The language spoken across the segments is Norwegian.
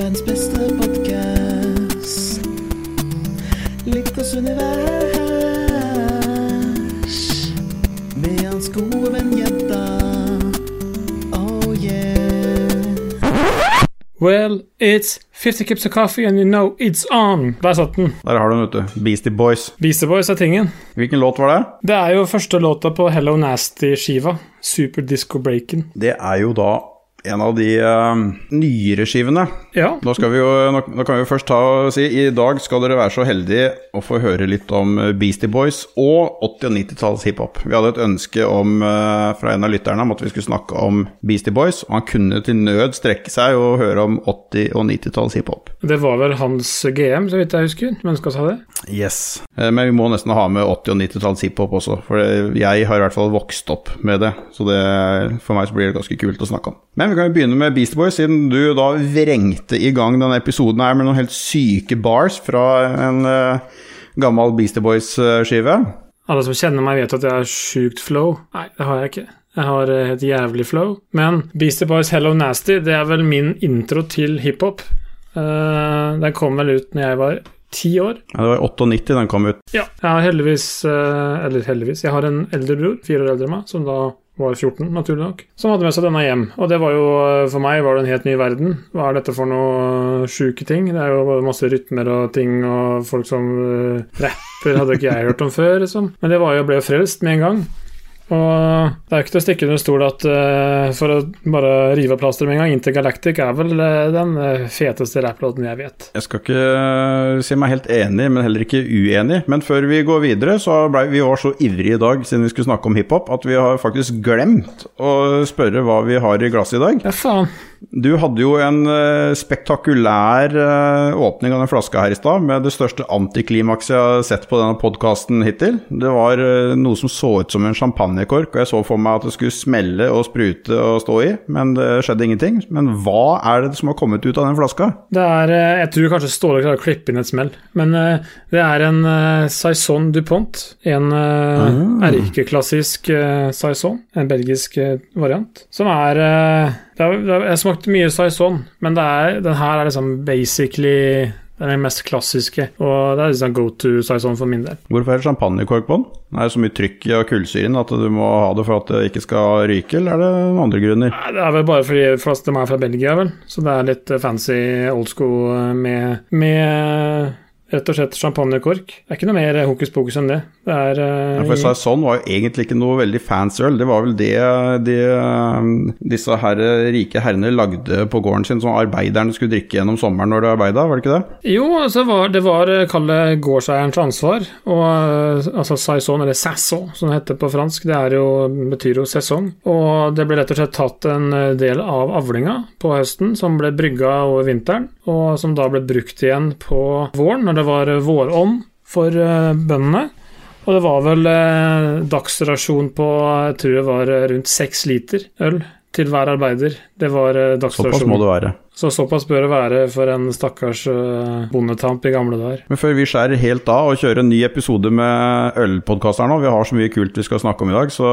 verdens beste podkast. Lykkers univers. Med hans gode venn Jenta. Oh yeah. Well, it's 50 cups of coffee and you know it's on. Der satt den. Der har du den, vet du. Beastie Boys. Beastie Boys er tingen. Hvilken låt var det? Det er jo første låta på Hello Nasty-skiva. Super Disco Breakin. Det er jo da en av de uh, nyere skivene. Ja. Nå, skal vi jo, nå, nå kan vi jo først ta og si i dag skal dere være så heldige å få høre litt om eh, Beastie Boys og 80- og 90-tallets hiphop. Vi hadde et ønske om, uh, fra en av lytterne om at vi skulle snakke om Beastie Boys, og han kunne til nød strekke seg og høre om 80- og 90-tallets hiphop. Det var vel hans GM, så vidt jeg husker. Menneska sa det. Yes. Uh, Men vi må nesten ha med 80- og 90-tallets hiphop også, for jeg har i hvert fall vokst opp med det. Så det, for meg så blir det ganske kult å snakke om. Men vi kan jo begynne med Beastie Boys, siden du da vrengte i gang denne episoden her med noen helt syke bars fra en uh, gammel Beastie Boys-skive. Alle som kjenner meg, vet at jeg har sjukt flow. Nei, det har jeg ikke. Jeg har eh, et jævlig flow. Men Beastie Boys Hello Nasty, det er vel min intro til hiphop. Uh, den kom vel ut når jeg var ti år. Ja, det var 98 den kom ut. Ja, jeg har heldigvis uh, Eller heldigvis, jeg har en eldre bror, fire år eldre enn meg, som da var 14, naturlig nok, som hadde med seg denne hjem. Og det var jo, eh, for meg var det en helt ny verden. Hva er dette for noe sjuke ting? Det er jo masse rytmer og ting, og folk som eh, rapper hadde ikke jeg hørt om før, liksom. Men det var jo, ble jo frelst med en gang. Og det er jo ikke til å stikke under stol at uh, for å bare rive av plasteret med en gang, Intergalactic er vel uh, den eh, feteste rapplåten jeg vet. Jeg skal ikke si meg helt enig, men heller ikke uenig. Men før vi går videre, så ble vi var så ivrige i dag siden vi skulle snakke om hiphop, at vi har faktisk glemt å spørre hva vi har i glasset i dag. Ja, faen. Du hadde jo en spektakulær åpning av den flaska her i stad, med det største antiklimakset jeg har sett på denne podkasten hittil. Det var noe som så ut som en champagnekork, og jeg så for meg at det skulle smelle og sprute og stå i, men det skjedde ingenting. Men hva er det som har kommet ut av den flaska? Det er, eh, Jeg tror kanskje Ståle klarer å klippe inn et smell, men eh, det er en uh, Saison Dupont. En mm. erkeklassisk Saison, en belgisk eh, variant, som er eh, det er, det er, Jeg smakte mye Saison, men det er, den her er liksom basically den er mest klassiske, og det er liksom go to Saison for min del. Hvorfor er det champagnekork på den? Er det så mye trykk i kullsyren at du må ha det for at det ikke skal ryke, eller er det noen andre grunner? Nei, Det er vel bare fordi flest de er fra Belgia, vel, så det er litt eh, fancy old school eh, med, med rett og slett champagnekork. Det er ikke noe mer hokus pokus enn det. Det er uh, Ja, Saison var jo egentlig ikke noe veldig fancy øl. Det var vel det de, disse her rike herrene lagde på gården sin, som arbeiderne skulle drikke gjennom sommeren når de arbeida, var det ikke det? Jo, altså var, det var kalle gårdseierens ansvar. Og eh, altså saison, eller sasson, som det heter på fransk, det er jo, betyr jo sesong. Og det ble rett og slett tatt en eh, del av avlinga på høsten, som ble brygga over vinteren, og som da ble brukt igjen på våren, når det var vårånd for eh, bøndene. Og det var vel eh, dagsrasjon på jeg tror det var eh, rundt seks liter øl til hver arbeider. Det var dagsrasjon. Såpass må det være. Så såpass bør det være for en stakkars uh, bondetamp i gamle dager. Men før vi skjærer helt av og kjører en ny episode med ølpodkast her nå, vi har så mye kult vi skal snakke om i dag, så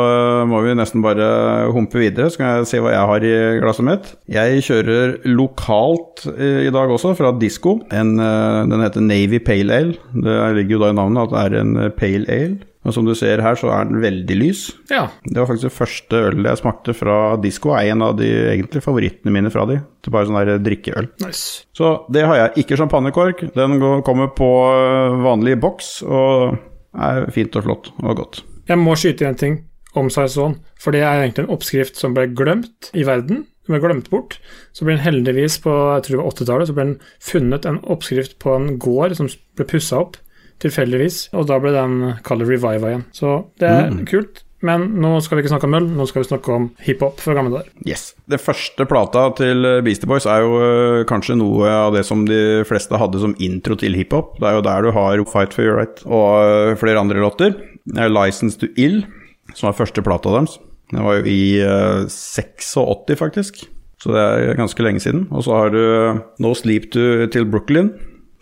må vi nesten bare humpe videre. Så kan jeg se hva jeg har i glasset mitt. Jeg kjører lokalt eh, i dag også, fra Disko. En, eh, den heter Navy Pale Ale. Det ligger jo da i navnet at det er en eh, pale ale. Og som du ser her, så er den veldig lys. Ja, Det var faktisk det første ølet jeg smakte fra Disko. En av de egentlig favorittene mine fra de. Det er bare sånn der drikkeøl. nice. Så det har jeg. Ikke champagnekork. Den går- kommer på øh, vanlig boks og er fint og flott og godt. Jeg må skyte en ting om Saison, for det er egentlig en oppskrift som ble glemt i verden. Den ble glemt bort. Så ble den heldigvis på jeg tror det var 80-tallet så ble den funnet en oppskrift på en gård som ble pussa opp, tilfeldigvis, og da ble den kalt reviva igjen. Så det er kult. Men nå skal vi ikke snakke om møll, nå skal vi snakke om hiphop fra gamle dager. Yes. Den første plata til Beastie Boys er jo øh, kanskje noe av det som de fleste hadde som intro til hiphop. Det er jo der du har Fight for your right og øh, flere andre låter. Det er License to Ill, som var første plata deres. Den var jo i øh, 86, faktisk. Så det er ganske lenge siden. Og så har du No Sleep to, til Brooklyn,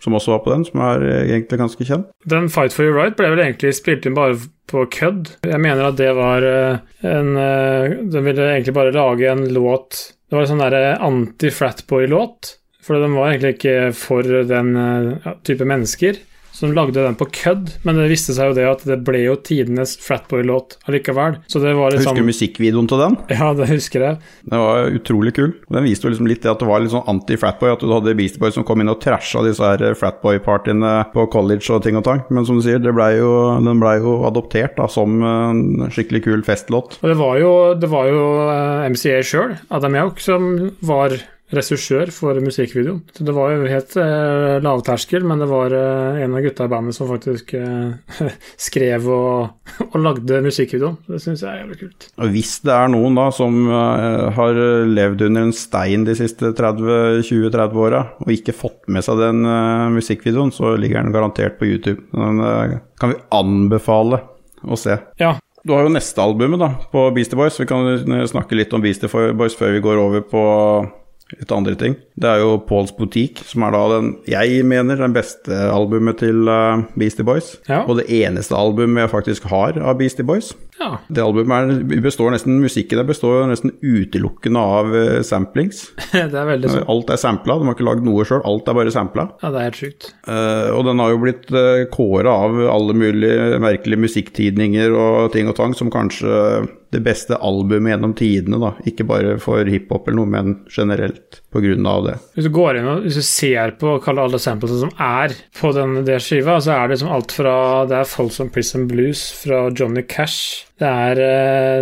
som også var på den, som er øh, egentlig ganske kjent. Den Fight for your right ble vel egentlig spilt inn bare på kødd. Jeg mener at det var eh, en eh, Den ville egentlig bare lage en låt Det var en sånn derre anti-fratboy-låt For den var egentlig ikke for den eh, type mennesker som lagde den på kødd, men det viste seg jo det at det ble jo tidenes Fratboy-låt allikevel. Så det var Husker liksom du musikkvideoen til den? Ja, det husker jeg. Den var utrolig kul. Den viste jo liksom litt det at det var litt sånn anti-Fratboy, at du hadde Beastie Boys som kom inn og trasha disse her Fratboy-partiene på college og ting og tang. Men som du sier, det ble jo, den blei jo adoptert da, som en skikkelig kul festlåt. Og det var jo, det var jo eh, MCA sjøl, Adam Yauk, som var regissør for musikkvideoen. Så det var jo helt eh, lavterskel, men det var eh, en av gutta i bandet som faktisk eh, skrev og, og lagde musikkvideoen. Det syns jeg er jævlig kult. Og hvis det er noen da som eh, har levd under en stein de siste 30-20-30 åra og ikke fått med seg den eh, musikkvideoen, så ligger den garantert på YouTube. Den eh, kan vi anbefale å se. Ja, Du har jo neste albumet da, på Beastie Boys. Vi kan snakke litt om Beastie Boys før vi går over på litt andre ting. Det er jo Pauls Boutique, som er da den jeg mener den beste albumet til uh, Beastie Boys. Ja. Og det eneste albumet jeg faktisk har av Beastie Boys. ja. Det albumet er, består nesten Musikken der består nesten utelukkende av uh, samplings. det er veldig sånn. Alt er sampla, de har ikke lagd noe sjøl, alt er bare sampla. Ja, det er helt sjukt. Uh, og den har jo blitt uh, kåra av alle mulige merkelige musikktidninger og ting og tang som kanskje det beste albumet gjennom tidene, da. Ikke bare for hiphop eller noe, men generelt av det. Hvis du går inn og hvis du ser på alle samplene som er på den der skiva, så er det liksom alt fra Det er Folsom Prison Blues fra Johnny Cash. Det er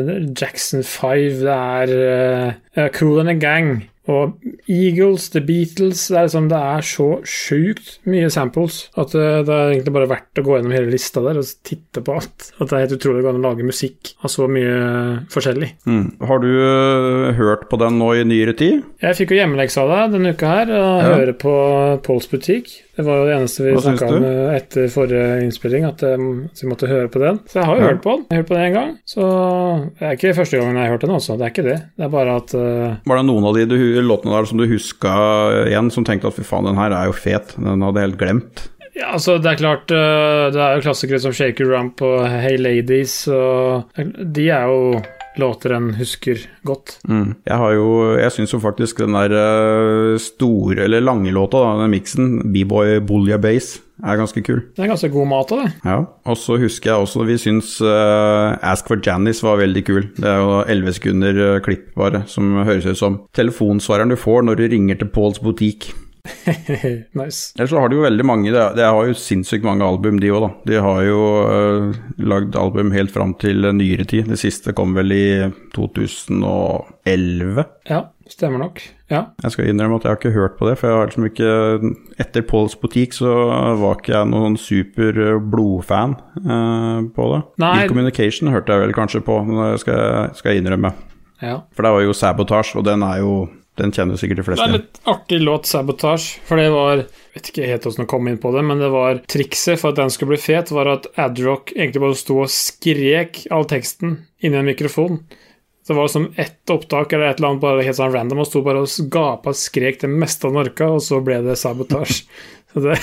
uh, Jackson 5, det er uh, Cool and a Gang. Og Eagles, The Beatles Det er, liksom, det er så sjukt mye samples at det, det er egentlig bare verdt å gå gjennom hele lista der og titte på alt. At det er helt utrolig å lage musikk av så mye forskjellig. Mm. Har du eh, hørt på den nå i nyere tid? Jeg fikk jo hjemmelekse av deg denne uka her, og Ja. høre på Pauls butikk. Det var jo det eneste vi snakka om eh, etter forrige innspilling, at eh, vi måtte høre på den. Så jeg har jo Ja. hørt på den. Jeg har hørt på den en gang. Så det er ikke første gangen jeg har hørt den også, det er ikke det. Det er bare at uh... Var det noen av de du, låtene der som du huska igjen, som tenkte at fy faen, den her er jo fet, den hadde jeg helt glemt? Ja, altså, det er klart Det er jo klassikere som Shaker Rump og Hey Ladies, og de er jo låter en husker godt. Mm. Jeg har jo Jeg syns jo faktisk den der eh, store, eller lange låta, da, den miksen, B-boy Bulja Base, er ganske kul. Det er ganske god mat av det. Ja. Og så husker jeg også vi syns uh, Ask for Janice var veldig kul. Det er jo 11 sekunder eh, klipp bare, som høres ut som telefonsvareren du får når du ringer til Pauls Boutique. nice. Ellers så har de jo veldig mange De, har jo sinnssykt mange album, de òg, da. De har jo uh, lagd album helt fram til nyere tid. Det siste kom vel i 2011. Ja, stemmer nok. Ja. Jeg skal innrømme at jeg har ikke hørt på det, for jeg har liksom ikke Etter Pauls Boutique så var ikke jeg noen super eh, blodfan uh, på det. Nei. In Communication hørte jeg vel kanskje på, men det skal, skal jeg innrømme. ja. For det var jo Sabotage, og den er jo Den kjenner sikkert de fleste. Det er litt artig låt, 'Sabotage', for det var Jeg vet ikke helt hvordan jeg kom inn på det, men det var trikset for at den skulle bli fet, var at Adrock egentlig bare sto og skrek all teksten inni en mikrofon. Så det var som ett opptak eller et eller annet bare helt sånn random, og sto bare og gapa og skrek det meste av Norka, og så ble det 'Sabotage'. Så det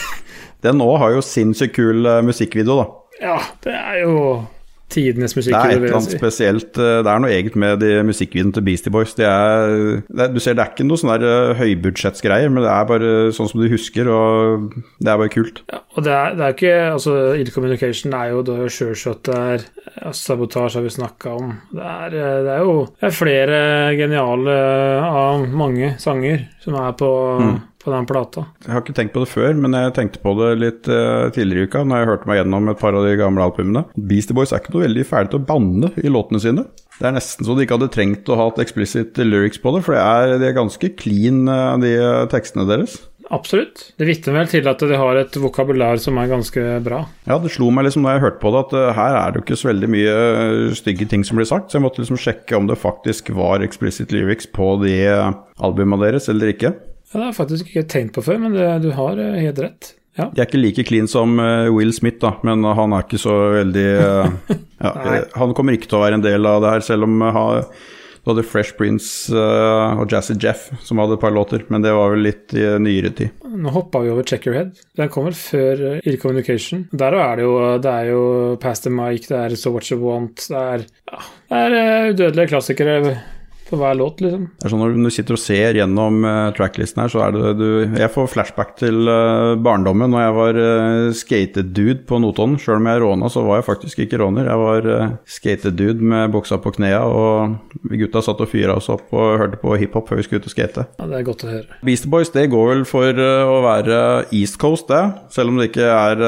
Den nå har jo sinnssykt kul eh, musikkvideo, da. Ja, det er jo tidenes Det er et eller annet si. spesielt eh, Det er noe eget med de musikkvideoene til Beastie Boys. De er, det du ser, det er ikke noe sånn der eh, høybudsjettsgreier, men det er bare sånn som du husker, og det er bare kult. Ja, og det er, det er ikke altså, Ill Communication er jo da sjølsagt det er ja, Sabotage har vi snakka om. Det er, eh, det er jo det er flere geniale av mange sanger som er på, på den plata. Jeg har ikke tenkt på det før, men jeg tenkte på det litt uh, tidligere i uka når jeg hørte meg gjennom et par av de gamle albumene. Beastie Boys er ikke noe veldig ferdig til å banne i låtene sine. Det er nesten så de ikke hadde trengt å ha et explicit lyrics på det, for det er, de er ganske clean, eh, de eh, tekstene deres. Absolutt. Det vitner vel til at de har et vokabular som er ganske bra. Ja, det slo meg liksom da jeg hørte på det, at her er det jo ikke så veldig mye stygge ting som blir sagt, så jeg måtte liksom sjekke om det faktisk var explicit lyrics på de albumene deres eller ikke. Ja, Det har jeg faktisk ikke tenkt på før, men det, du har eh, helt rett. Ja. De er ikke like clean som eh, Will Smith, da, men han er ikke så veldig eh, ja, Han kommer ikke til å være en del av det her, selv om du hadde Fresh Prince og Jazzy Jeff som hadde et par låter, men det var vel litt i nyere tid. Nå hoppa vi over Check Your Head. Den kom vel før Ill Communication. Der er det jo, det er jo Past the Mic, det er So What You Want, det er, ja, det er udødelige klassikere for hver låt, liksom. Det er sånn Når du sitter og ser gjennom uh, tracklisten her, så er det du Jeg får flashback til uh, barndommen når jeg var uh, skated-dude på Notodden. Sjøl om jeg råna, så var jeg faktisk ikke råner. Jeg var skated-dude med buksa på knea, og gutta satt og fyra oss opp og hørte på hiphop før vi skulle ut og skate. Ja, Det er godt å høre. Beastie Boys det går vel for å være East Coast, det. Selv om det ikke er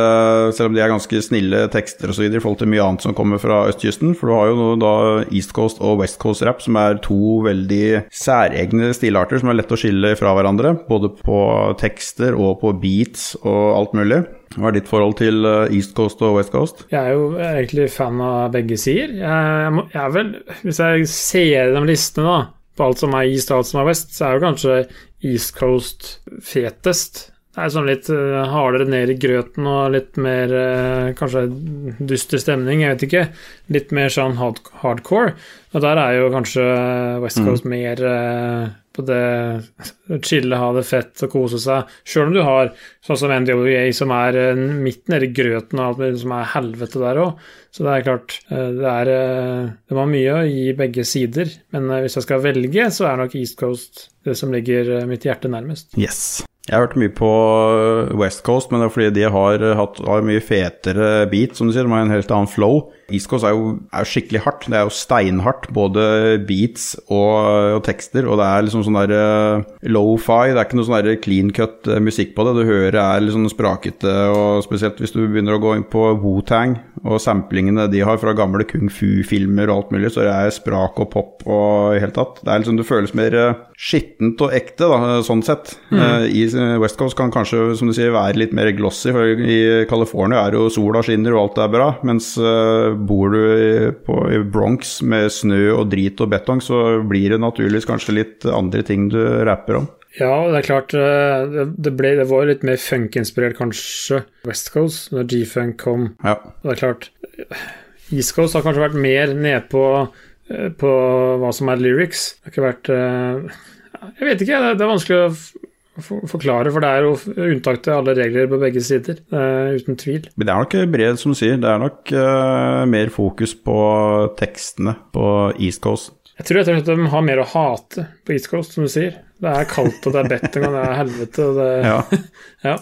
Selv om de er ganske snille tekster og så videre i forhold til mye annet som kommer fra østkysten. For du har jo da East Coast og West Coast rap, som er to veldig særegne stilarter som er lett å skille fra hverandre. Både på tekster og på beats og alt mulig. Hva er ditt forhold til uh, East Coast og West Coast? Jeg er jo egentlig fan av begge sider. Jeg, jeg, er vel, Hvis jeg ser gjennom listene da, på alt som er East og alt som er West, så er jo kanskje East Coast fetest. Det er sånn litt uh, hardere ned i grøten og litt mer uh, kanskje dyster stemning, jeg vet ikke. Litt mer sånn hard hardcore. Og der er jo kanskje West Coast mm. mer uh, på det chille, ha det fett og kose seg. Sjøl om du har sånn som NWA, som er midt nedi grøten og alt som er helvete der òg. Så det er klart, det er Det var mye å gi begge sider. Men hvis jeg skal velge, så er nok East Coast det som ligger mitt hjerte nærmest. Yes. Jeg har hørt mye på West Coast, men det er fordi de har hatt har mye fetere beat, som du sier. De har en helt annen flow. East er jo, er skikkelig hardt. Det er jo steinhardt, både beats og, og tekster. Og det er liksom sånn der uh, low-fi. Det er ikke noe sånn der clean cut uh, musikk på det. Du hører er litt sånn sprakete, og spesielt hvis du begynner å gå inn på Wu-Tang og samplingene de har fra gamle kung fu-filmer og alt mulig, så det er sprak og pop og i hele tatt. Det er liksom, det føles mer uh, skittent og ekte, da, sånn sett. Mm. I West Coast kan kanskje, som du sier, være litt mer glossy, for i California er jo sola skinner og alt er bra, mens bor du i, på, i Bronx med snø og drit og betong, så blir det naturligvis kanskje litt andre ting du rapper om. Ja, det er klart det, ble, det var litt mer funk-inspirert kanskje West Coast når G-funk kom. Ja. Det er klart East Coast har kanskje vært mer nedpå på hva som er lyrics. Det har ikke vært Jeg vet ikke, det er vanskelig å forklare, for det er jo unntak til alle regler på begge sider. Uh, uten tvil. Men det er nok bred, som du sier. Det er nok uh, mer fokus på tekstene på East Coast. Jeg tror rett de har mer å hate på East Coast, som du sier. Det er kaldt, og det er betting, og det er helvete. Og det... Ja. ja.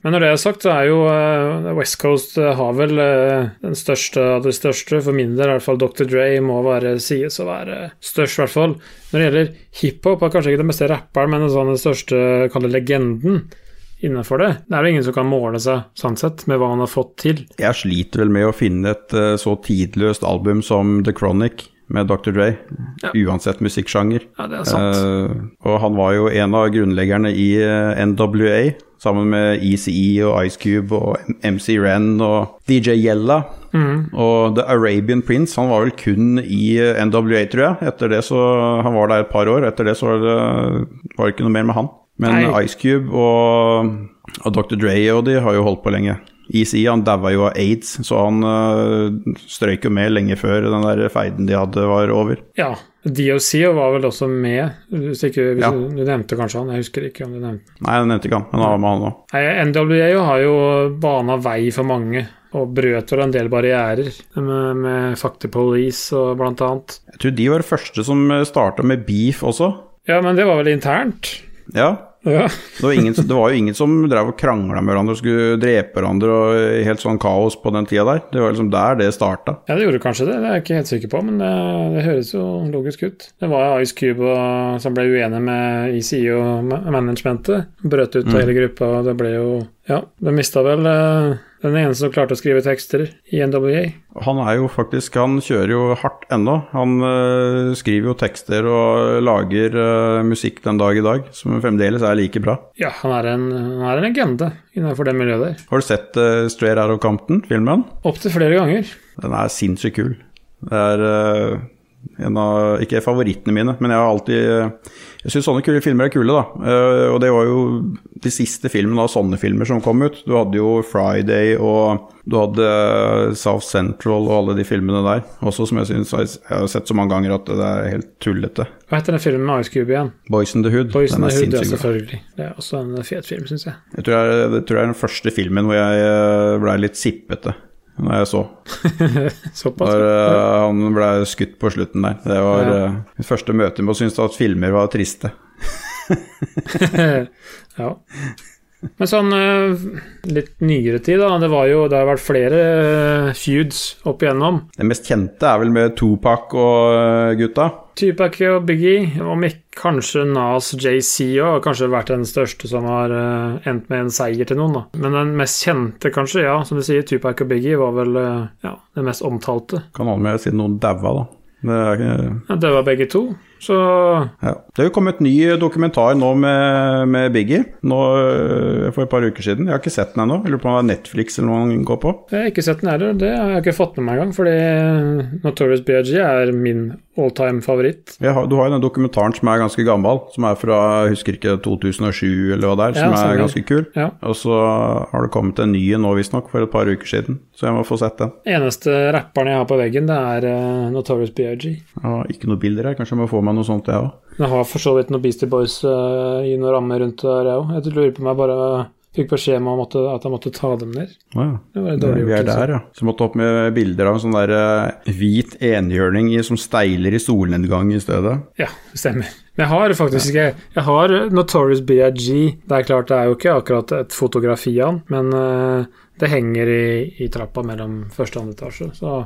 Men når det er sagt, så er jo uh, West Coast uh, har vel uh, den største av de største. For min del, i hvert fall Dr. Dre må være, sies å være størst, i hvert fall. Når det gjelder hiphop, er kanskje ikke den beste rapperen, men sånn den største, kall det legenden innenfor det. Det er jo ingen som kan måle seg sånn sett med hva han har fått til. Jeg sliter vel med å finne et så tidløst album som The Chronic med Dr. Dre, ja. uansett musikksjanger. Ja, det er sant. Uh, og han var jo en av grunnleggerne i eh, NWA, sammen med ECE og Ice Cube og MC Ren og DJ Yella. Mm. Og The Arabian Prince, han var vel kun i uh, NWA, tror jeg. Etter det så Han var der et par år. Etter det så var det, var det ikke noe mer med han. Men Nei. Ice Cube og, og Dr. Dre og de har jo holdt på lenge. EC han daua jo av aids, så han uh, strøyk jo med lenge før den der feiden de hadde, var over. Ja, DOC var vel også med, hvis, ikke, hvis ja. du, du, nevnte kanskje han? Jeg husker ikke om du nevnte Nei, jeg nevnte ikke han, men han var med han òg. NWA har jo bana vei for mange. Og brøt vel en del barrierer med, med Fakti Police og blant annet. Jeg tror de var de første som starta med beef også. Ja, men det var vel internt? Ja, ja. det, var ingen, det, var jo ingen som drev og krangla med hverandre og skulle drepe hverandre og helt sånn kaos på den tida der. Det var liksom der det starta. Ja, det gjorde kanskje det, det er jeg ikke helt sikker på, men det, det høres jo logisk ut. Det var Ice Cube og, som ble uenig med ECE og managementet. Brøt ut av mm. hele gruppa, og det ble jo Ja, de mista vel uh, den eneste som klarte å skrive tekster i NWA. Han er jo faktisk Han kjører jo hardt ennå. Han uh, skriver jo tekster og lager uh, musikk den dag i dag, som fremdeles er like bra. Ja, han er en, han er en legende innenfor det miljøet der. Har du sett uh, Straight Out of Compton, filmen? Opptil flere ganger. Den er sinnssykt kul. Det er en av Ikke favorittene mine, men jeg har alltid Jeg syns sånne kule filmer er kule, da. Uh, og det var jo de siste filmene av sånne filmer som kom ut. Du hadde jo Friday, og du hadde South Central og alle de filmene der. Også som jeg syns jeg har sett så mange ganger at det er helt tullete. Hva heter den filmen med Ice Cube igjen? Boys in the Hood. Boys in the Hood, ja, selvfølgelig. Det er også en fet film, syns jeg. Jeg tror, jeg, jeg tror det er den første filmen hvor jeg ble litt sippete. Når jeg så. Såpass. Når uh, han ble skutt på slutten der. Det var Ja. uh, mitt første møte med å synes at filmer var triste. ja. Men sånn eh, litt nyere tid, da. Det, var jo, det har vært flere feuds opp igjennom. Det mest kjente er vel med Tupac og gutta. Tupac og Biggie, om ikke kanskje Nas JC òg, kanskje vært den største som har eh, endt med en seier til noen, da. Men den mest kjente, kanskje, ja, som du sier, Tupac og Biggie var vel eh, ja, den mest omtalte. Kan alle med siden noen daua, da. Det er, Ja, var begge to, så ja. Det har jo kommet ny dokumentar nå med, med Biggie nå, øh, for et par uker siden. Jeg har ikke sett den ennå. Lurer på om det er Netflix eller noe han går på. jeg har ikke sett den heller. Det har jeg ikke fått med meg engang, fordi Notorious BIG er min all-time favoritt. Du har jo den dokumentaren som er ganske gammel, som er fra jeg husker ikke 2007 eller hva det er, som ja, er ganske kul. Ja. Og så har det kommet en ny nå, visstnok, for et par uker siden. Så jeg må få sett den. Eneste rapperen jeg har på veggen, det er eh, Notorious BIG. Ja, ikke noe bilder her, kanskje jeg må få meg noe sånt, jeg òg. Jeg har for så vidt noen Beastie Boys uh, i noen rammer rundt der, jeg òg. Jeg lurer på om jeg bare fikk beskjed om at jeg måtte ta dem ned. Å ja. Det dårlig Vi er gjort. der, ja. Så måtte opp med bilder av en sånn der uh, hvit enhjørning som steiler i solnedgang i stedet. Ja, det stemmer. Men jeg har faktisk ikke Jeg har Notorious BIG. Det er klart, det er jo ikke akkurat et fotografi av han, men uh, det henger i, i trappa mellom første og andre etasje, så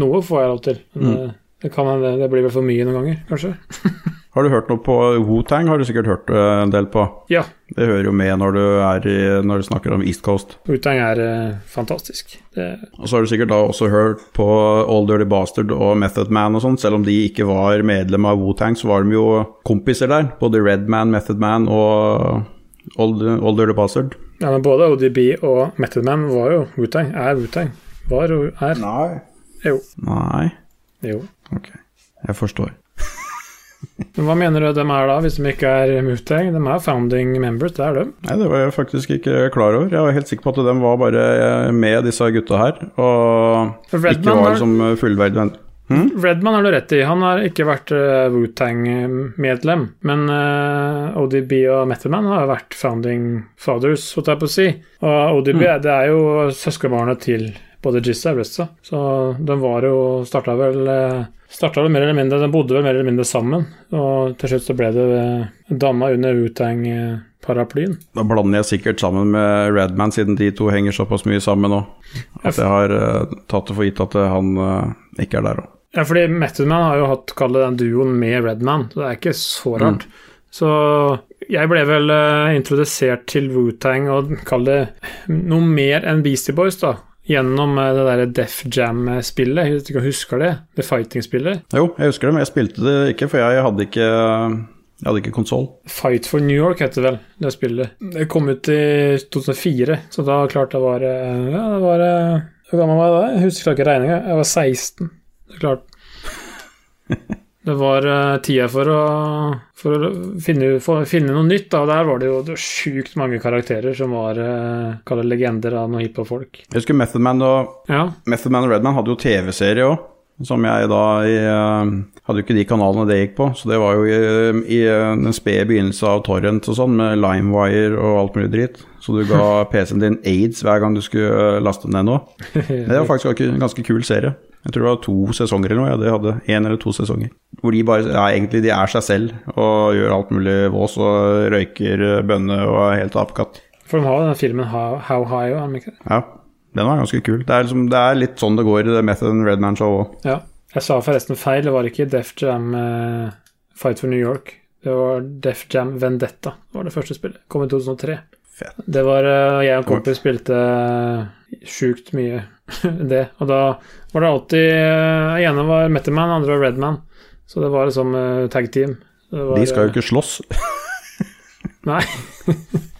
noe får jeg lov til. Men eh, det kan hende det blir vel for mye noen ganger, kanskje. Har du hørt noe på Wu-Tang? Har du sikkert hørt eh, en del på. Ja, Det hører jo med når du, er i, når du snakker om East Coast. Wutang er uh, fantastisk. Det, Og så har du sikkert da også hørt på All Dirty Bastard og Method Man og sånn. Selv om de ikke var medlem av Wu-Tang, så var de jo kompiser der. Både Red Man, Method Man og All, All Dirty Bastard. ja, men både ODB og Method Man var jo Wu-Tang. Er Wu-Tang. Var og er. Nei. Jo. Nei. jo. Ok, jeg forstår. Hva mener du de er da, hvis de ikke er Wu-Tang? De er founding members, det er de. Nei, det var jeg faktisk ikke klar over. Jeg var helt sikker på at de var bare med disse gutta her, og Redman ikke var liksom fullverdig venn. Redman har du rett i. Han har ikke vært uh, Wu-Tang-medlem. Men uh, ODB og Method har vært founding fathers, holdt jeg på å si. Og ODB det er jo søskenbarnet til både Jizza og Resta. Så de var jo Starta vel uh, Starta vel mer eller mindre De bodde vel mer eller mindre sammen. Og til slutt så ble det uh, danna under Wu-Tang-paraplyen. Da blander jeg sikkert sammen med Redman, siden de to henger såpass mye sammen nå. At jeg har eh, tatt det for gitt at eh, han eh, ikke er der òg. Ja, fordi Method Man har jo hatt kalle den duoen med Redman, så det er ikke så rart. Så jeg ble vel uh, introdusert til Wu-Tang og kall det noe mer enn Beastie Boys, da. Gjennom eh, det derre Def Jam-spillet. Jeg du ikke husker det? Det fighting-spillet. Jo, jeg husker det, men jeg spilte det ikke, for jeg hadde ikke jeg hadde ikke konsoll. Fight for New York heter det vel, det spillet. Det kom ut i 2004, så da klart det var Ja, det var eh, Hvor gammel var jeg da? Jeg husker ikke regninga. Jeg var 16. Det er klart. Det var uh, tida for å, for å finne, for finne noe nytt, da. Og der var det jo det var sjukt mange karakterer som var uh, legender av noen hiphop-folk. Jeg husker Method Man og Ja. Method Man og Redman hadde jo TV-serie òg. Som jeg da i, eh, Hadde jo ikke de kanalene det gikk på, så det var jo i, i eh, den spede begynnelsen av Torrent og sånn, med LimeWire og alt mulig dritt. Så du ga PC-en din aids hver gang du skulle eh, laste den ned nå. Det var faktisk en ganske, kul serie. Jeg tror det var to sesonger eller noe. Ja, de hadde én eller to sesonger. Hvor de bare ja, egentlig de er seg selv og gjør alt mulig vås og røyker eh, bønne og er helt apekatt. For de har jo den filmen How, How High òg, har de ikke det? Ja, den var ganske kul. Det er, liksom, det er litt sånn det går i det Method and Redman-show òg. Ja. Jeg sa forresten feil, det var ikke Def Jam uh, Fight for New York. Det var Def Jam Vendetta, det var det første spillet. Kom i 2003. Fett. Det var uh, Jeg og en kompis spilte uh, sjukt mye det. Og da var det alltid uh, ene var Metterman, andre var Redman. Så det var liksom uh, tag team. Det var, De skal jo ikke slåss. Nei.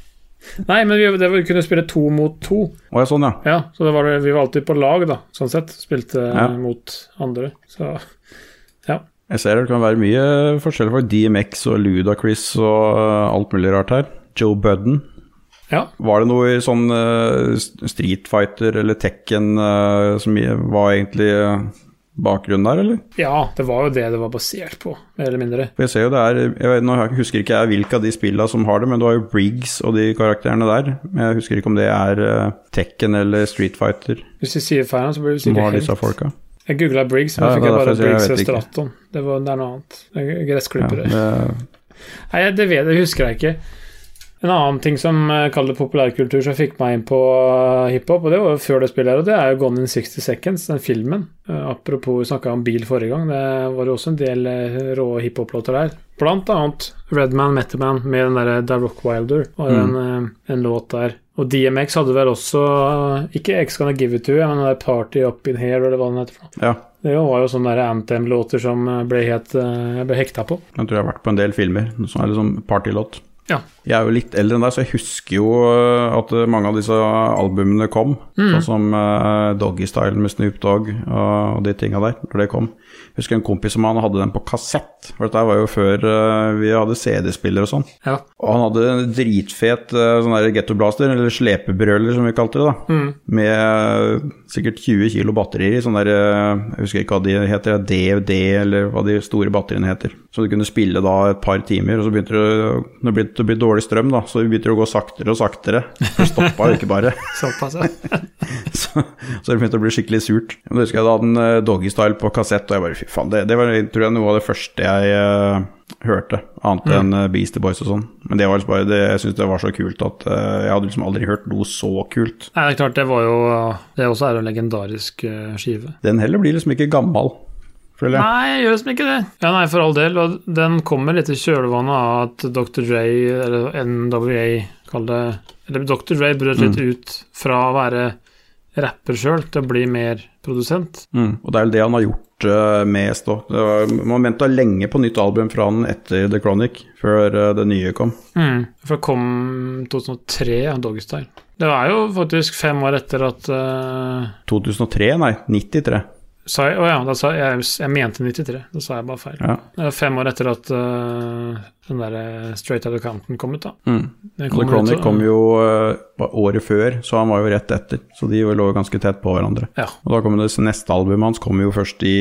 Nei, men vi, det vi kunne spille to mot to. Å ja, sånn, ja. Ja, så det var, vi var alltid på lag, da, sånn sett. Spilte eh, Ja. mot andre. Så ja. Jeg ser det kan være mye forskjell for DMX og Ludacris og uh, alt mulig rart her. Joe Budden. Ja. Var det noe i sånn uh, Street Fighter eller Tekken uh, som var egentlig uh, bakgrunn der, eller? Ja, det var jo det det var basert på, mer eller mindre. For jeg ser jo det er jeg vet, Nå husker ikke jeg hvilke av de spillene som har det, men du har jo Briggs og de karakterene der. Men jeg husker ikke om det er uh, Tekken eller Street Fighter Hvis vi sier feil, så blir som sikkert har disse folka. Jeg googla Briggs, men Ja, fikk jeg bare jeg Briggs og. Straton. Det, var, det er noe annet. Det er Ja, Gressklippere. det, Nei, det vet det husker jeg ikke. En annen ting som uh, kaller det populærkultur som fikk meg inn på eh, hiphop, og det var jo før det spillet her, og det er jo Gone in 60 Seconds, den filmen. Eh, apropos vi snakka om bil forrige gang, det var jo også en del rå hiphop-låter der. Blant annet Redman Metaman med den derre Da Rock Wilder, og Mm. en, eh, en låt der. Og DMX hadde vel også eh, Ikke X Gonna Give It To You, men den der Party Up In Here, eller hva den heter. for ja. Det var jo sånne anthem-låter som eh, ble, helt, eh, jeg ble hekta på. Jeg tror jeg har vært på en del filmer som er liksom partylåt. Ja. Jeg er jo litt eldre enn deg, så jeg husker jo uh, at uh, mange av disse albumene kom. Mm. Sånn som uh, Doggy Style med Snoop Dogg og, de tinga der, når det kom. Jeg husker en kompis som han hadde den på kassett, for dette var jo før uh, vi hadde CD-spiller og sånn. Ja. Og han hadde en dritfet uh, sånn der gettoblaster, eller slepebrøler som vi kalte det, da. Mm. Med sikkert 20 kilo batterier i sånne der uh, Jeg husker ikke hva de heter, DVD, eller hva de store batteriene heter. Så du kunne spille da et par timer, og så begynte det Når det blir å bli dårlig strøm, da, så begynte det å gå saktere og saktere. Det stoppa jo ikke bare. Såpass, ja. Så, så det begynte å bli skikkelig surt. Men da husker jeg da hadde en uh, Doggystyle på kassett, og jeg bare fy faen, det, det var tror jeg noe av det første jeg uh, hørte, annet Mm. enn uh, Beastie Boys og sånn. Men det var liksom bare det, jeg syns det var så kult at uh, jeg hadde liksom aldri hørt noe så kult. Nei, det er klart, det var jo Det også er en legendarisk uh, skive. Den heller blir liksom ikke gammal, føler jeg. Nei, jeg gjør liksom ikke det. Ja, nei, for all del. Og den kommer litt i kjølvannet av at Dr. Dre, eller NWA, kall det Eller Dr. Dre brøt litt ut fra å være rapper sjøl til å bli mer produsent. Mm. Og det er vel det han har gjort uh, mest òg. Man venta lenge på nytt album fra han etter The Chronic, før uh, det nye kom. Mm. For det kom 2003, ja, Doggystyle. Det var jo faktisk fem år etter at uh... 2003? Nei, 93. sa jeg, Å ja, da sa jeg, jeg mente 93. Da sa jeg bare feil. Ja. Det var fem år etter at uh, den derre Straight Out of Compton kom ut, da. Mm. The Chronic ut, kom jo uh, året før, så han var jo rett etter. Så de lå ganske tett på hverandre. Ja. Og da kom det neste albumet hans kom jo først i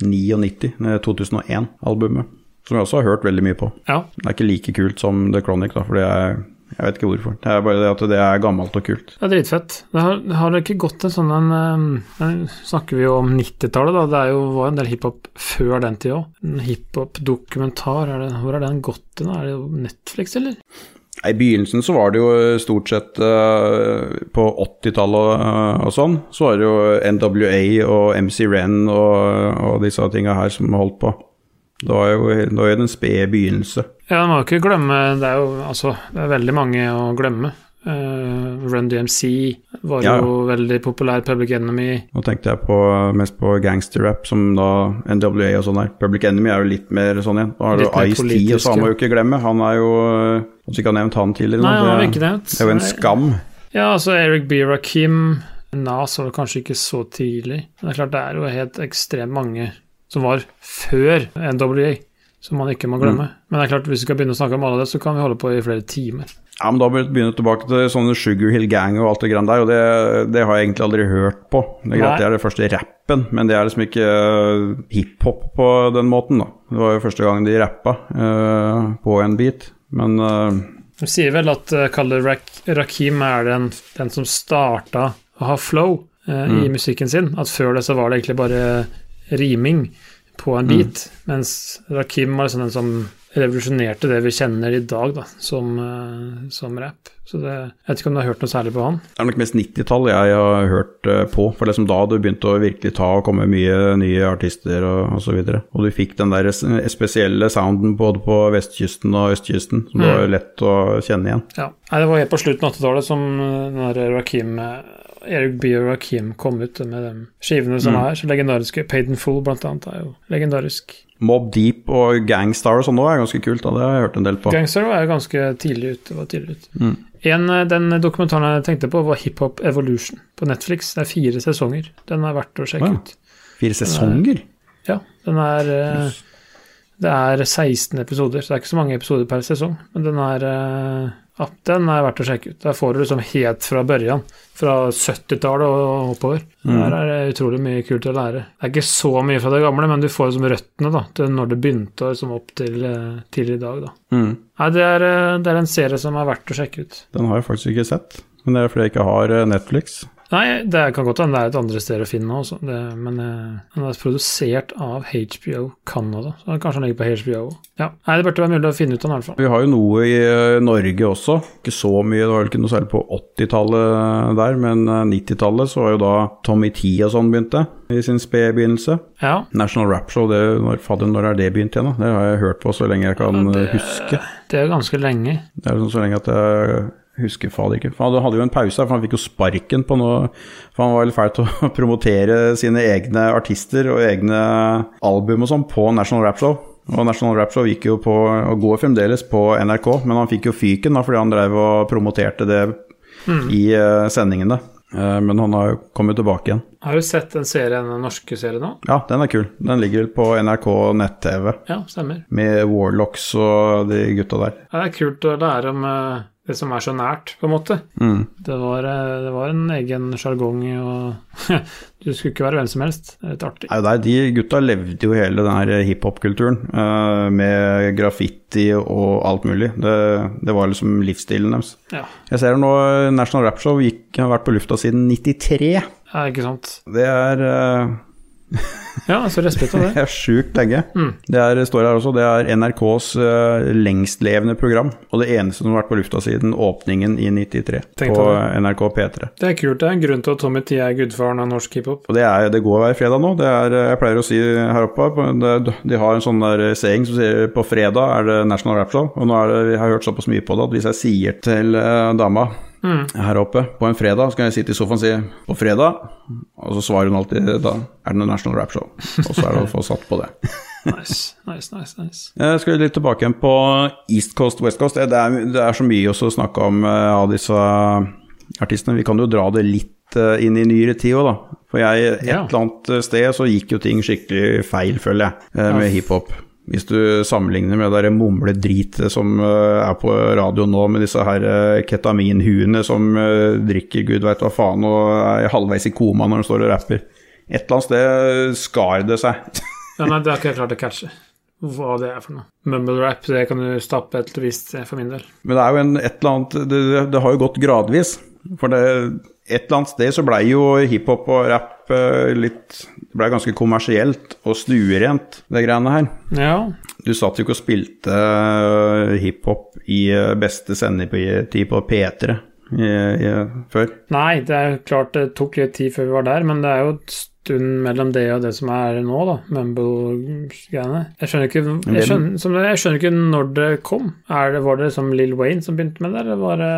99, 2001-albumet. Som jeg også har hørt veldig mye på. ja. Det er ikke like kult som The Chronic, da, for det er Jeg vet ikke hvorfor. Det er bare det at det er gammelt og kult. Det er dritfett. Det har, det har ikke gått en sånn en eh, snakker vi jo om 90-tallet, da. Det er jo, var en del hiphop før den tid òg. En hiphop-dokumentar, hvor er den gått hen? Er det jo Netflix, eller? I begynnelsen så var det jo stort sett uh, På 80-tallet og, og sånn, så var det jo NWA og MC Ren og, og disse tinga her som holdt på. Det var jo, det var jo den spede begynnelse. Ja, man må ikke glemme Det er jo altså Det er veldig mange å glemme. Uh, Run DMC var Ja. jo veldig populær. Public Enemy. Nå tenkte jeg på, mest på gangsterrap, som da NWA og sånn der. Public Enemy er jo litt mer sånn igjen. Da har du Ice-T, og så han må jo ikke glemme. Han er jo Kanskje ikke har nevnt han tidligere. Nei, han det ikke nevnt. Det er jo en skam. Ja, altså Eric B. Rakim Nas var kanskje ikke så tidlig. Men det er klart det er jo helt ekstremt mange som var før NWA, som man ikke må glemme. Men det er klart hvis vi skal begynne å snakke om alle det, så kan vi holde på i flere timer. Ja, men Da begynner vi tilbake til sånne Sugar Hill Gang og alt det greiene der, og det, det har jeg egentlig aldri hørt på. Det er greit, Nei. det er det første rappen, men det er liksom ikke uh, hiphop på den måten, da. Det var jo første gang de rappa uh, på en beat, men uh, De sier vel at uh, Kalle Rak Rakim er den, den som starta å ha flow eh, i Mm. musikken sin. At før det så var det egentlig bare riming på en Mm. mens Rakim var liksom den som revolusjonerte det vi kjenner i dag da, som, eh, som rap. Så det, jeg vet ikke om du har hørt noe særlig på han? det er nok mest 90-tall jeg har hørt eh, på, for det liksom da det begynte å virkelig ta og komme mye nye artister og, og så videre. Og du fikk den der spesielle sounden både på vestkysten og østkysten, som det Mm. var lett å kjenne igjen. Ja. Nei, det var helt på slutten av 80-tallet som eh, den der Rakim eh, Eric B. og Rakim kom ut med de skivene som Mm. er så legendariske. Paid in Full, blant annet, er jo legendarisk. Mob Deep og Gangstar og sånn òg er ganske kult, da. det har jeg hørt en del på. Gangstar var ganske tidlig ute. Var tidlig ute. Mm. En, eh, den dokumentaren jeg tenkte på, var Hip Hop Evolution på Netflix. Det er fire sesonger. Den er verdt å sjekke Ja. ut. Fire sesonger? Ja, den er eh, Det er 16 episoder, så det er ikke så mange episoder per sesong. Men den er eh, Ja, den er verdt å sjekke ut. Der får du liksom helt fra børjan. Fra 70-tallet og oppover. Der er det utrolig mye kult å lære. Det er ikke så mye fra det gamle, men du får liksom røttene da, til når det begynte, og liksom opp til, eh, til i dag. da. Mm. Nei, det er, eh, det er en serie som er verdt å sjekke ut. Den har jeg faktisk ikke sett, men det er fordi jeg ikke har eh, Netflix. Nei, det kan godt hende det er et andre sted å finne også, det, men eh, den er produsert av HBO Canada, så kanskje den ligger på HBO. Ja, Nei, det burde være mulig å finne ut av den i hvert fall. Vi har jo noe i eh, Norge også, ikke så mye, det var vel ikke noe særlig på 80-tallet der, men eh, 90-tallet så var jo da Tommy T og sånn begynte, i sin spede begynnelse. Ja, National Rap Show, det, når, fader, når er det begynt igjen da? Det har jeg hørt på så lenge jeg kan Ja, det- eh, huske. det er ganske lenge. Det er sånn så lenge at jeg husker fader ikke. For han hadde jo en pause her, for han fikk jo sparken på noe For han var veldig fæl til å promotere sine egne artister og egne album og sånn på National Rap Show. Og National Rap Show gikk jo på, og går fremdeles på NRK, men han fikk jo fyken da fordi han drev og promoterte det i uh, sendingene. Uh, men han har jo kommet tilbake igjen. Har du sett den serien, den norske serien nå? Ja, den er kul. Den ligger vel på NRK nett-TV Ja, stemmer. med Warlocks og de gutta der. Ja, det er kult å lære om eh, det som er så nært, på en måte. Mm. Det var, eh, det var en egen sjargong og Du skulle ikke være hvem som helst. Det er litt artig. Nei, De gutta levde jo hele den her hiphop-kulturen eh, med graffiti og alt mulig. Det, det var liksom livsstilen deres. Ja, Jeg ser nå National Rap Show gikk, har vært på lufta siden 93. ja ikke sant. Det er, eh, Ja, så respekt for det. det er sjukt lenge. Mm. Det er, står her også, det er NRKs uh, lengstlevende program. Og det eneste som har vært på lufta siden åpningen i 93 Tenk på NRK P3. Det er kult. Det er en grunn til at Tommy T er gudfaren av norsk hiphop. Og det, er, det går hver fredag nå. Det er, jeg pleier å si her oppe det, De har en sånn der saying som sier på fredag er det National Rap Show. Og nå er det, jeg har hørt såpass mye på det at hvis jeg sier til uh, dama Mm. her oppe på en fredag, så kan jeg sitte i sofaen og si 'på fredag', og så svarer hun alltid da er det noe National Rap Show. Og så er det å få satt på det. Nice, nice, nice. nice. Jeg skal litt tilbake igjen på East Coast, West Coast. Det er, det er så mye også å snakke om eh, av disse artistene. Vi kan jo dra det litt eh, inn i nyere tid òg, da. For jeg, et Ja. eller annet sted så gikk jo ting skikkelig feil, føler jeg, eh, med Ja. hiphop. Hvis du sammenligner med det mumledritet som eh, er på radio nå, med disse her eh, ketaminhuene som eh, drikker gud veit hva faen og er halvveis i koma når de står og rapper. Et eller annet sted skar det seg. Ja, nei, det har ikke jeg klart å catche. Hva det er for noe. Mumble rap, det kan du stappe et visst for min del. Men det er jo en, et eller annet det, det, det har jo gått gradvis. For det, et eller annet sted så blei jo hiphop og rap litt Det ble ganske kommersielt og stuerent, det greiene her. Ja, Du satt jo ikke og spilte eh, hiphop i eh, beste sendetid på P3 i, i, før. Nei, det er klart det tok litt tid før vi var der, men det er jo et stund mellom det og det som er nå, da. Mumble-greiene. Jeg skjønner ikke jeg skjønner, jeg skjønner ikke når det kom. Er det, var det som Lill Wayne som begynte med det, eller var det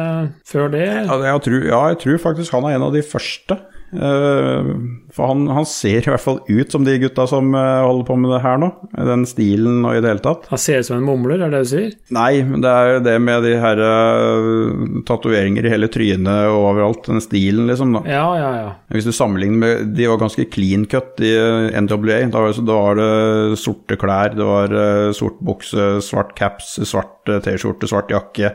før det? Ja, jeg tror, ja, jeg tror faktisk han er en av de første. Eh, for han, han ser i hvert fall ut som de gutta som eh, holder på med det her nå. Den stilen og i det hele tatt. Han ser ut som en mumler, er det det du sier? Nei, men det er jo det med de her uh, tatoveringer i hele trynet og overalt. Den stilen, liksom. da. Ja, ja, ja. Hvis du sammenligner med De var ganske clean cut i NWA. Da var, det, da var det sorte klær, det var sort bukse, svart caps, svart T-skjorte, svart jakke.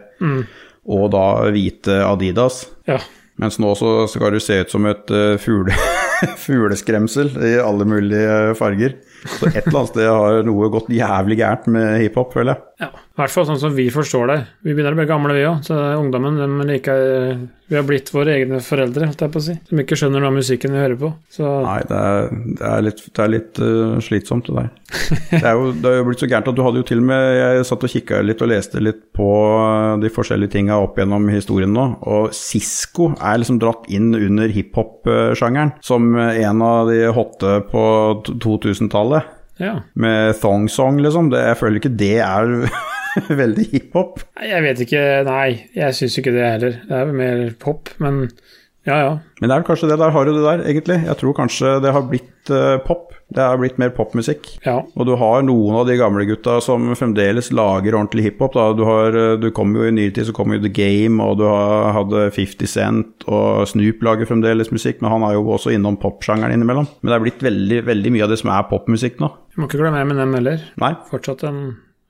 Og da hvite Adidas. Ja. Mens nå så skal du se ut som et eh, fugle, fugleskremsel i alle mulige farger. Så et eller annet sted har noe gått jævlig gærent med hiphop, føler jeg. ja. I hvert fall sånn som vi forstår det. Vi begynner å bli gamle, vi òg. Så ungdommen de liker Vi har blitt våre egne foreldre, holdt jeg på å si. Som ikke skjønner noe av musikken vi hører på. Så Nei, det er, det er litt, det er litt uh, slitsomt, det der. Det er, jo, det er jo blitt så gærent at du hadde jo til og med Jeg satt og kikka litt og leste litt på eh, de forskjellige tinga opp gjennom historien nå, og Sisko er liksom dratt inn under hiphop-sjangeren som en av de hotte på 2000-tallet. Ja. Med thong song, liksom. Det, jeg føler ikke det er veldig hiphop. Jeg vet ikke Nei, jeg syns ikke det heller. Det er mer pop, men ja, ja. Men det er vel kanskje det der har du det der, egentlig. Jeg tror kanskje det har blitt uh, pop. Det har blitt mer popmusikk. Ja. Og du har noen av de gamle gutta som fremdeles lager ordentlig hiphop. da. Du, har, eh, du kom jo I nyere tid så kom jo The Game, og du har, hadde 50 Cent, og Snoop lager fremdeles musikk, men han er jo også innom popsjangeren innimellom. Men det er blitt veldig, veldig mye av det som er popmusikk nå. Du må ikke glemme Eminem heller. Nei, Fortsatt en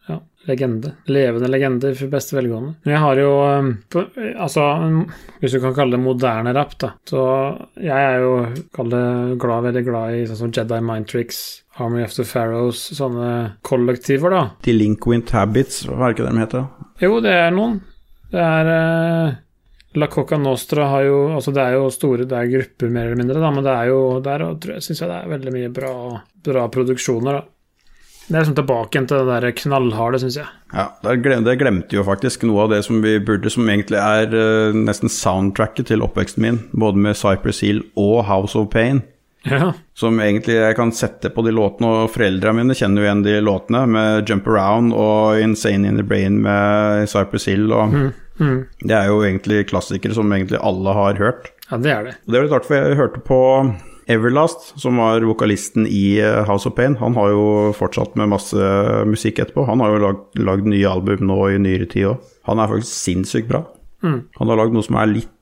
ja, legende. Levende legende for beste velgående. Men jeg har jo eh, Altså, hvis du kan kalle det moderne rap, da. Så jeg er jo kall det glad, veldig glad i sånn som Jedi Mind Tricks, Army of the Pharaohs, sånne kollektiver, da. Delinquent Habits, hva er det ikke de heter? Jo, det er noen. Det er eh, La Coca Nostra har jo Altså, det er jo store Det er grupper, mer eller mindre, da, men det er jo Der syns jeg det er veldig mye bra, bra produksjoner, da. Det er liksom tilbake til det der knallharde, syns jeg. Ja, det glem- det glemte jo faktisk noe av det som vi burde, som egentlig er uh, nesten soundtracket til oppveksten min, både med Cypress Hill og House of Pain. Ja. Som egentlig jeg kan sette på de låtene, og foreldrene mine kjenner jo igjen de låtene, med Jump Around og Insane in the Brain med Cypress Hill. Og Mm. Det er jo egentlig klassikere som egentlig alle har hørt. ja, det er det. Og det er litt rart, for jeg hørte på Everlast, som var vokalisten i eh, House of Pain. Han har jo fortsatt med masse musikk etterpå. Han har jo lagd, lagd nye album nå i nyere tid òg. Han er faktisk sinnssykt bra. Mm. Han har lagd noe som er litt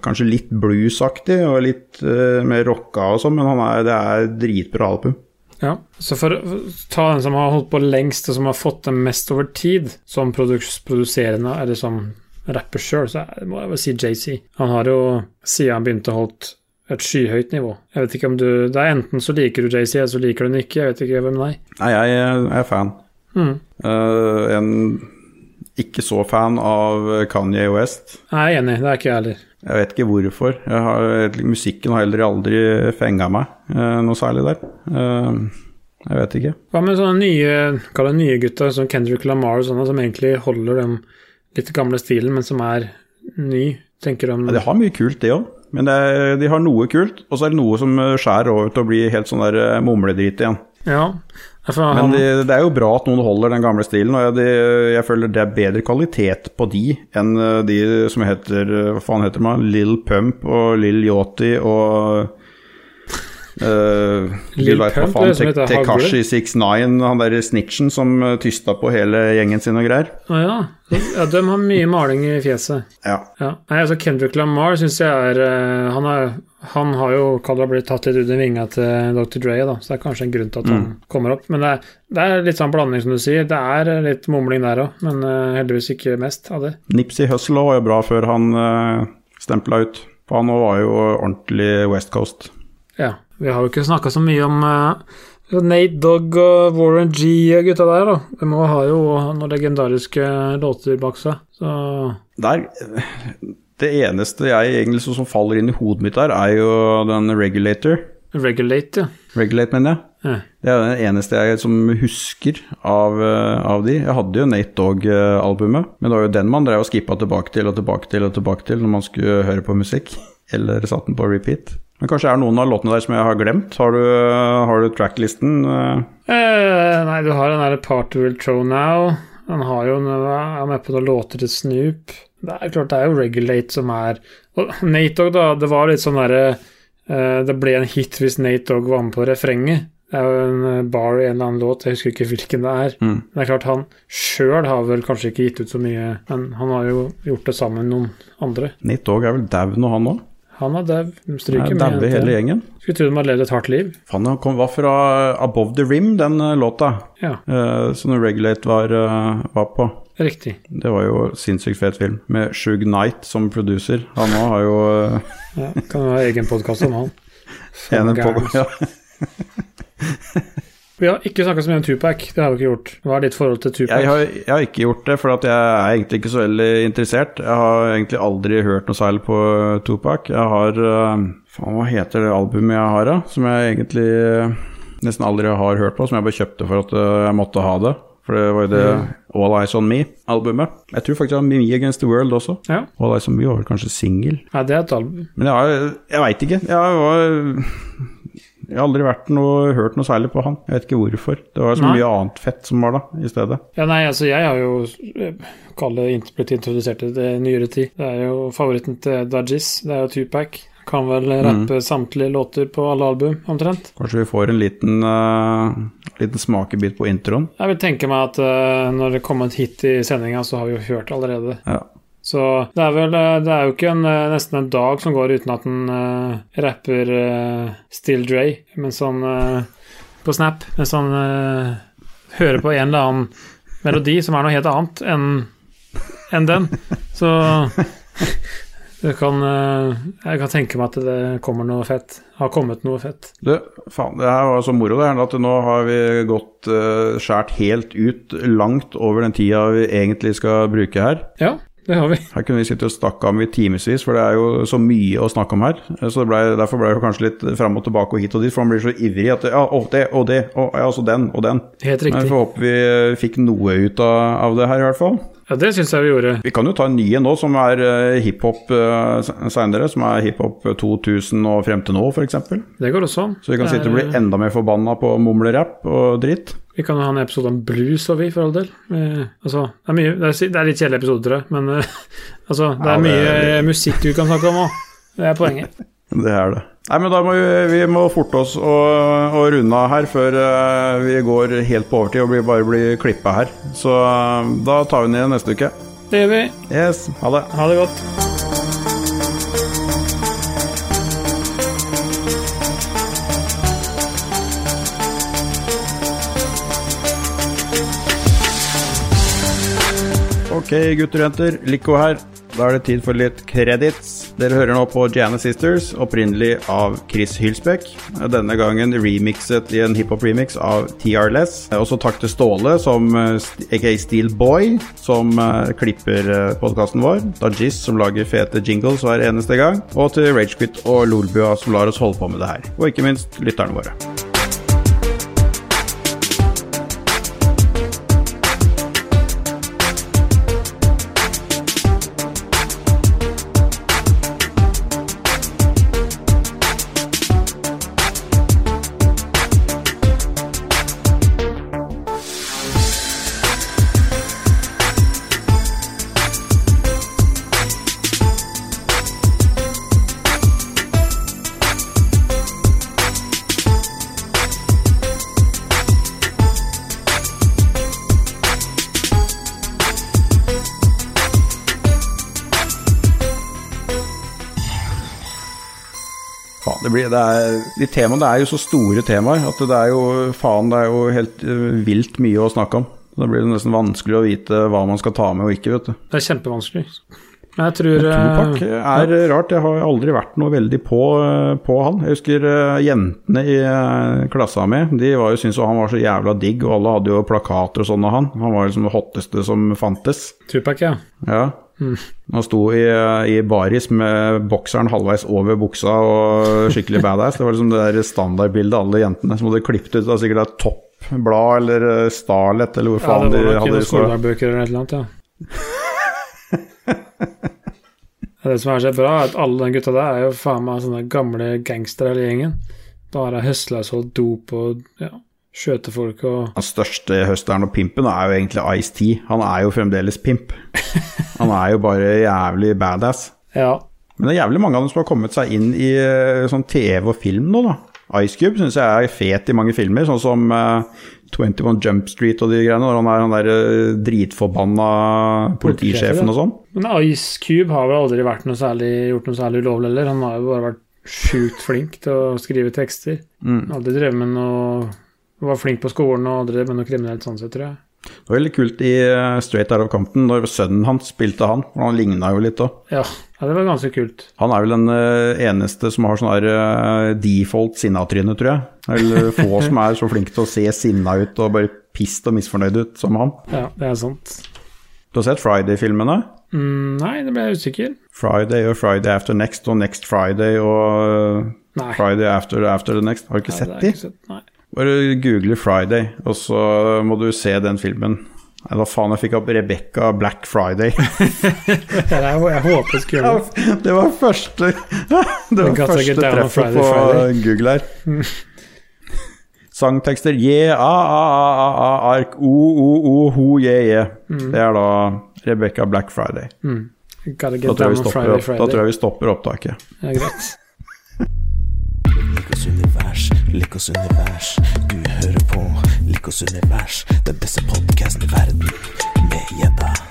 Kanskje litt bluesaktig og litt uh, mer rocka og sånn, men han er, det er dritbra album. Ja, så for å ta den som har holdt på lengst, og som har fått det mest over tid, som produserende, eller som rapper sjøl, så må jeg vel si JC. Han har jo, siden han begynte, å holdt et skyhøyt nivå. Jeg vet ikke om du Det er enten så liker du JC, eller så liker du den ikke. Jeg vet ikke hvem nei. Nei, jeg er fan. Mm. Uh, en ikke så fan av Kanye West. Jeg er enig, det er ikke jeg heller. Jeg vet ikke hvorfor. Har, musikken har heller aldri fenga meg uh, noe særlig der. Uh, jeg vet ikke. Hva med sånne nye, kall det nye gutter som Kendrick Lamar og sånne, som egentlig holder den litt gamle stilen, men som er ny? Tenker om Ja, de har mye kult, det òg. Men er, de har noe kult, og så er det noe som eh, skjærer over til å bli helt sånn der eh, mumledrit igjen. Ja. Men de, det, er jo bra at noen holder den gamle stilen, og jeg, de, jeg føler det er bedre kvalitet på de enn eh, de som heter Hva faen heter man? Lill Pump og Lill Yachty og Uh, Lil Pump, faen, som heter Tekashi 69, han der snitchen som uh, tysta på hele gjengen sin og greier. Å ja. ja. De har mye maling i fjeset. Ja. Ja. Nei, altså Kendrick Lamar syns jeg er eh, Han, er, han har jo kall blitt tatt litt under vinga til Dr. Dre, da, så det er kanskje en grunn til at han kommer opp. Men det er, det er litt sånn blanding, som du sier. Det er eh, litt mumling der òg, men uh, heldigvis ikke mest av det. Nipsey Hussle var jo bra før han uh, stempla ut. For han var jo ordentlig West Coast. Ja. Vi har jo ikke snakka så mye om eh, Nate Dogg og Warren G og gutta der, da. De må ha jo noen legendariske låter bak seg, så Der, det eneste jeg egentlig som, som faller inn i hodet mitt der, er jo den Regulator. Regulate, ja. Regulate, mener jeg. ja. Det er den eneste jeg som husker av, eh, av de. Jeg hadde jo Nate Dogg-albumet, men det var jo den man drev og skippa tilbake til og tilbake til og tilbake til når man skulle høre på musikk. Eller satt den på repeat. Men kanskje er det noen av låtene der som jeg har glemt. Har du, har du tracklisten? eh? Eh, nei, du har den derre Party Will Throw Now. Han har jo noe, er med på noen låter til Snoop. Det er klart det er jo Regulate som er Og Nate Dogg, da, det var litt sånn derre eh, Det ble en hit hvis Nate Dogg var med på refrenget. Det er jo en eh, bar i en eller annen låt, jeg husker ikke hvilken det er. Mm. Det er klart, han sjøl har vel kanskje ikke gitt ut så mye, men han har jo gjort det sammen med noen andre. Nate Dogg er vel dau nå, han òg? Han er dau. De Stryker Er med Daue hele gjengen? Skulle tro de hadde levd et hardt liv. Fan, han kom, var fra Above the Rim, den eh, låta. Ja, uh, som Regulate var, uh, var på. riktig. Det var jo sinnssykt fet film, med Shug Knight som producer. Han òg har jo uh... Ja, kan jo ha egen podkast om han. Som en på ja. Vi har ikke snakka så mye om Tupac, det har vi ikke gjort. Hva er ditt forhold til Tupac? jeg, har, jeg har ikke gjort det, for at jeg er egentlig ikke så veldig interessert. Jeg har egentlig aldri hørt noe særlig på Tupac. Jeg har eh, Faen, hva heter det albumet jeg har, da? Som jeg egentlig eh, nesten aldri har hørt på, som jeg bare kjøpte for at eh, jeg måtte ha det. For det var jo det All Eyes On Me-albumet. Jeg tror faktisk jeg har Me Against The World også. Ja. All Eyes On Me var vel kanskje singel. Nei, det er et album. Men jeg, har, jeg veit ikke. Jeg, var, jeg har aldri noe, hørt noe særlig på han. Jeg vet ikke hvorfor. Det var så Nei. mye annet fett som var da, i stedet. Ja, nei, altså, jeg har jo eh, kall det blitt introdusert til det i nyere tid. Det er jo favoritten til Dajis, det er jo Tupac. Kan vel rappe samtlige låter på alle album, omtrent. Kanskje vi får en liten, uh, liten smakebit på introen. Jeg vil tenke meg at uh, når det kommer et hit i sendinga, så har vi jo hørt allerede. Ja. Så det er vel eh, Det er jo ikke en, eh, nesten en dag som går uten at en uh, rapper uh, Still Dre mens han uh, På Snap, mens han eh, hører på en eller annen melodi som er noe helt annet enn enn den. Så det kan, eh, jeg kan tenke meg at det kommer noe fett. Har kommet noe fett. Du, faen, det her var så moro det her, at nå har vi gått uh, skjært helt ut langt over den tida vi egentlig skal bruke her. Ja, det har vi. Her kunne vi sitte og snakka om i timevis, for det er jo så mye å snakke om her. Så det ble, Derfor ble det kanskje litt fram og tilbake og hit og dit, for man blir så ivrig at ja, å, det og det, og ja, altså den og den. Helt Men riktig. vi får håpe vi eh, fikk noe ut av, av det her, i hvert fall. Ja, det syns jeg vi gjorde. Vi kan jo ta en ny en nå, som er uh, hiphop uh, seinere. Som er hiphop 2000 og frem til nå, f.eks. Det går også Så vi kan er... sitte og bli er- enda mer forbanna på mumlerapp og dritt. Vi kan jo ha en episode om blues og vi, for all del. Eh, altså, det er, mye, det, er, det er litt kjedelige episoder, tror jeg, men eh, altså, det Ja, er det mye eh, musikk du kan snakke om òg. Det er poenget. Det er det. Nei, men da må vi, vi må forte oss å, å runde av her før eh, vi går helt på overtid og blir, bare blir klippa her. Så eh, da tar vi den igjen neste uke. Det gjør vi. Yes, ha det. Ha det godt. Ok, gutter og jenter. Lico her. Da er det tid for litt credits. Dere hører nå på Janet Sisters, opprinnelig av Chris Hilsbeck, Denne gangen remixet i en hiphop-remix av TR Less. Også takk til Ståle, som eh, aka Steel Boy, som eh, klipper podkasten vår. Dajis, som lager fete jingles hver eneste gang. Og til Ragequit og Lolbua, som lar oss holde på med det her. Og ikke minst lytterne våre. Faen, det blir, det er, de temaene er jo så store temaer at det er jo faen, det er jo helt eh, vilt mye å snakke om. Da blir det nesten vanskelig å vite hva man skal ta med og ikke, vet du. Det er kjempevanskelig. Men jeg tror Tupac eh, er rart, jeg har aldri vært noe veldig på, eh, på han. Jeg husker jentene i klassa mi, de var jo, syntes han var så jævla digg, og alle hadde jo plakater og sånn av han. Han var liksom det hotteste som fantes. Tupac, ja. Ja. Han sto i, i baris med bokseren halvveis over buksa og skikkelig badass. Det var liksom det der standardbildet alle jentene som hadde klippet ut av sikkert et toppblad eller eh, Starlet eller hvor ja faen det var de hadde noen så eller et eller annet, ja. Det som er så bra, er at alle de gutta der er jo faen meg sånne gamle gangstere hele gjengen. Bare høsla så dop og ja, skjøte folk og Den største høsteren og pimpen er jo egentlig Ice-T. Han er jo fremdeles pimp. Han er jo bare jævlig badass. Ja. Men det er jævlig mange av dem som har kommet seg inn i eh, sånn TV og film nå, da. Ice Cube syns jeg er fet i mange filmer, sånn som uh, 21 Jump Street og de greiene. Når han er han der uh, dritforbanna politisjefen og sånn. Men Ice Cube har vel aldri vært noe særlig, gjort noe særlig ulovlig heller. Han har jo bare vært sjukt flink til å skrive tekster. Mm. Aldri drevet med noe Var flink på skolen og aldri med noe kriminelt sånn sett, tror jeg. Det var veldig kult i eh, Straight Out of Compton, når sønnen hans spilte han. for Han ligna jo litt òg. Ja, det var ganske kult. Han er vel den eh, eneste som har sånn her eh, default sinnatryne, tror jeg. Det er vel få som er så flinke til å se sinna ut og bare pissed og misfornøyd ut som han. Ja, det er sant. Du har sett Friday-filmene? Mm, nei, det ble jeg usikker. Friday og Friday After Next og Next Friday og Nei. Friday After After the Next. Har du ikke Nei, sett de? ikke sett, nei. Bare google Friday, og så må du se den filmen. Nei, hva faen, jeg fikk opp Rebecca Black Friday. Jeg jeg skulle gjøre det. var første Det var første treffet Friday, på Friday. Google her. Sangtekster yeah, a, a, a, a, ark, o, o, o, ho, yeah, yeah. Det er da Rebecca Black Friday. Mm. Da tror, Friday, opp, da tror Friday. jeg vi stopper opptaket. Ja, greit univers. Lik oss univers. Du hører på Lik oss univers. Den beste podkasten i verden med gjedda.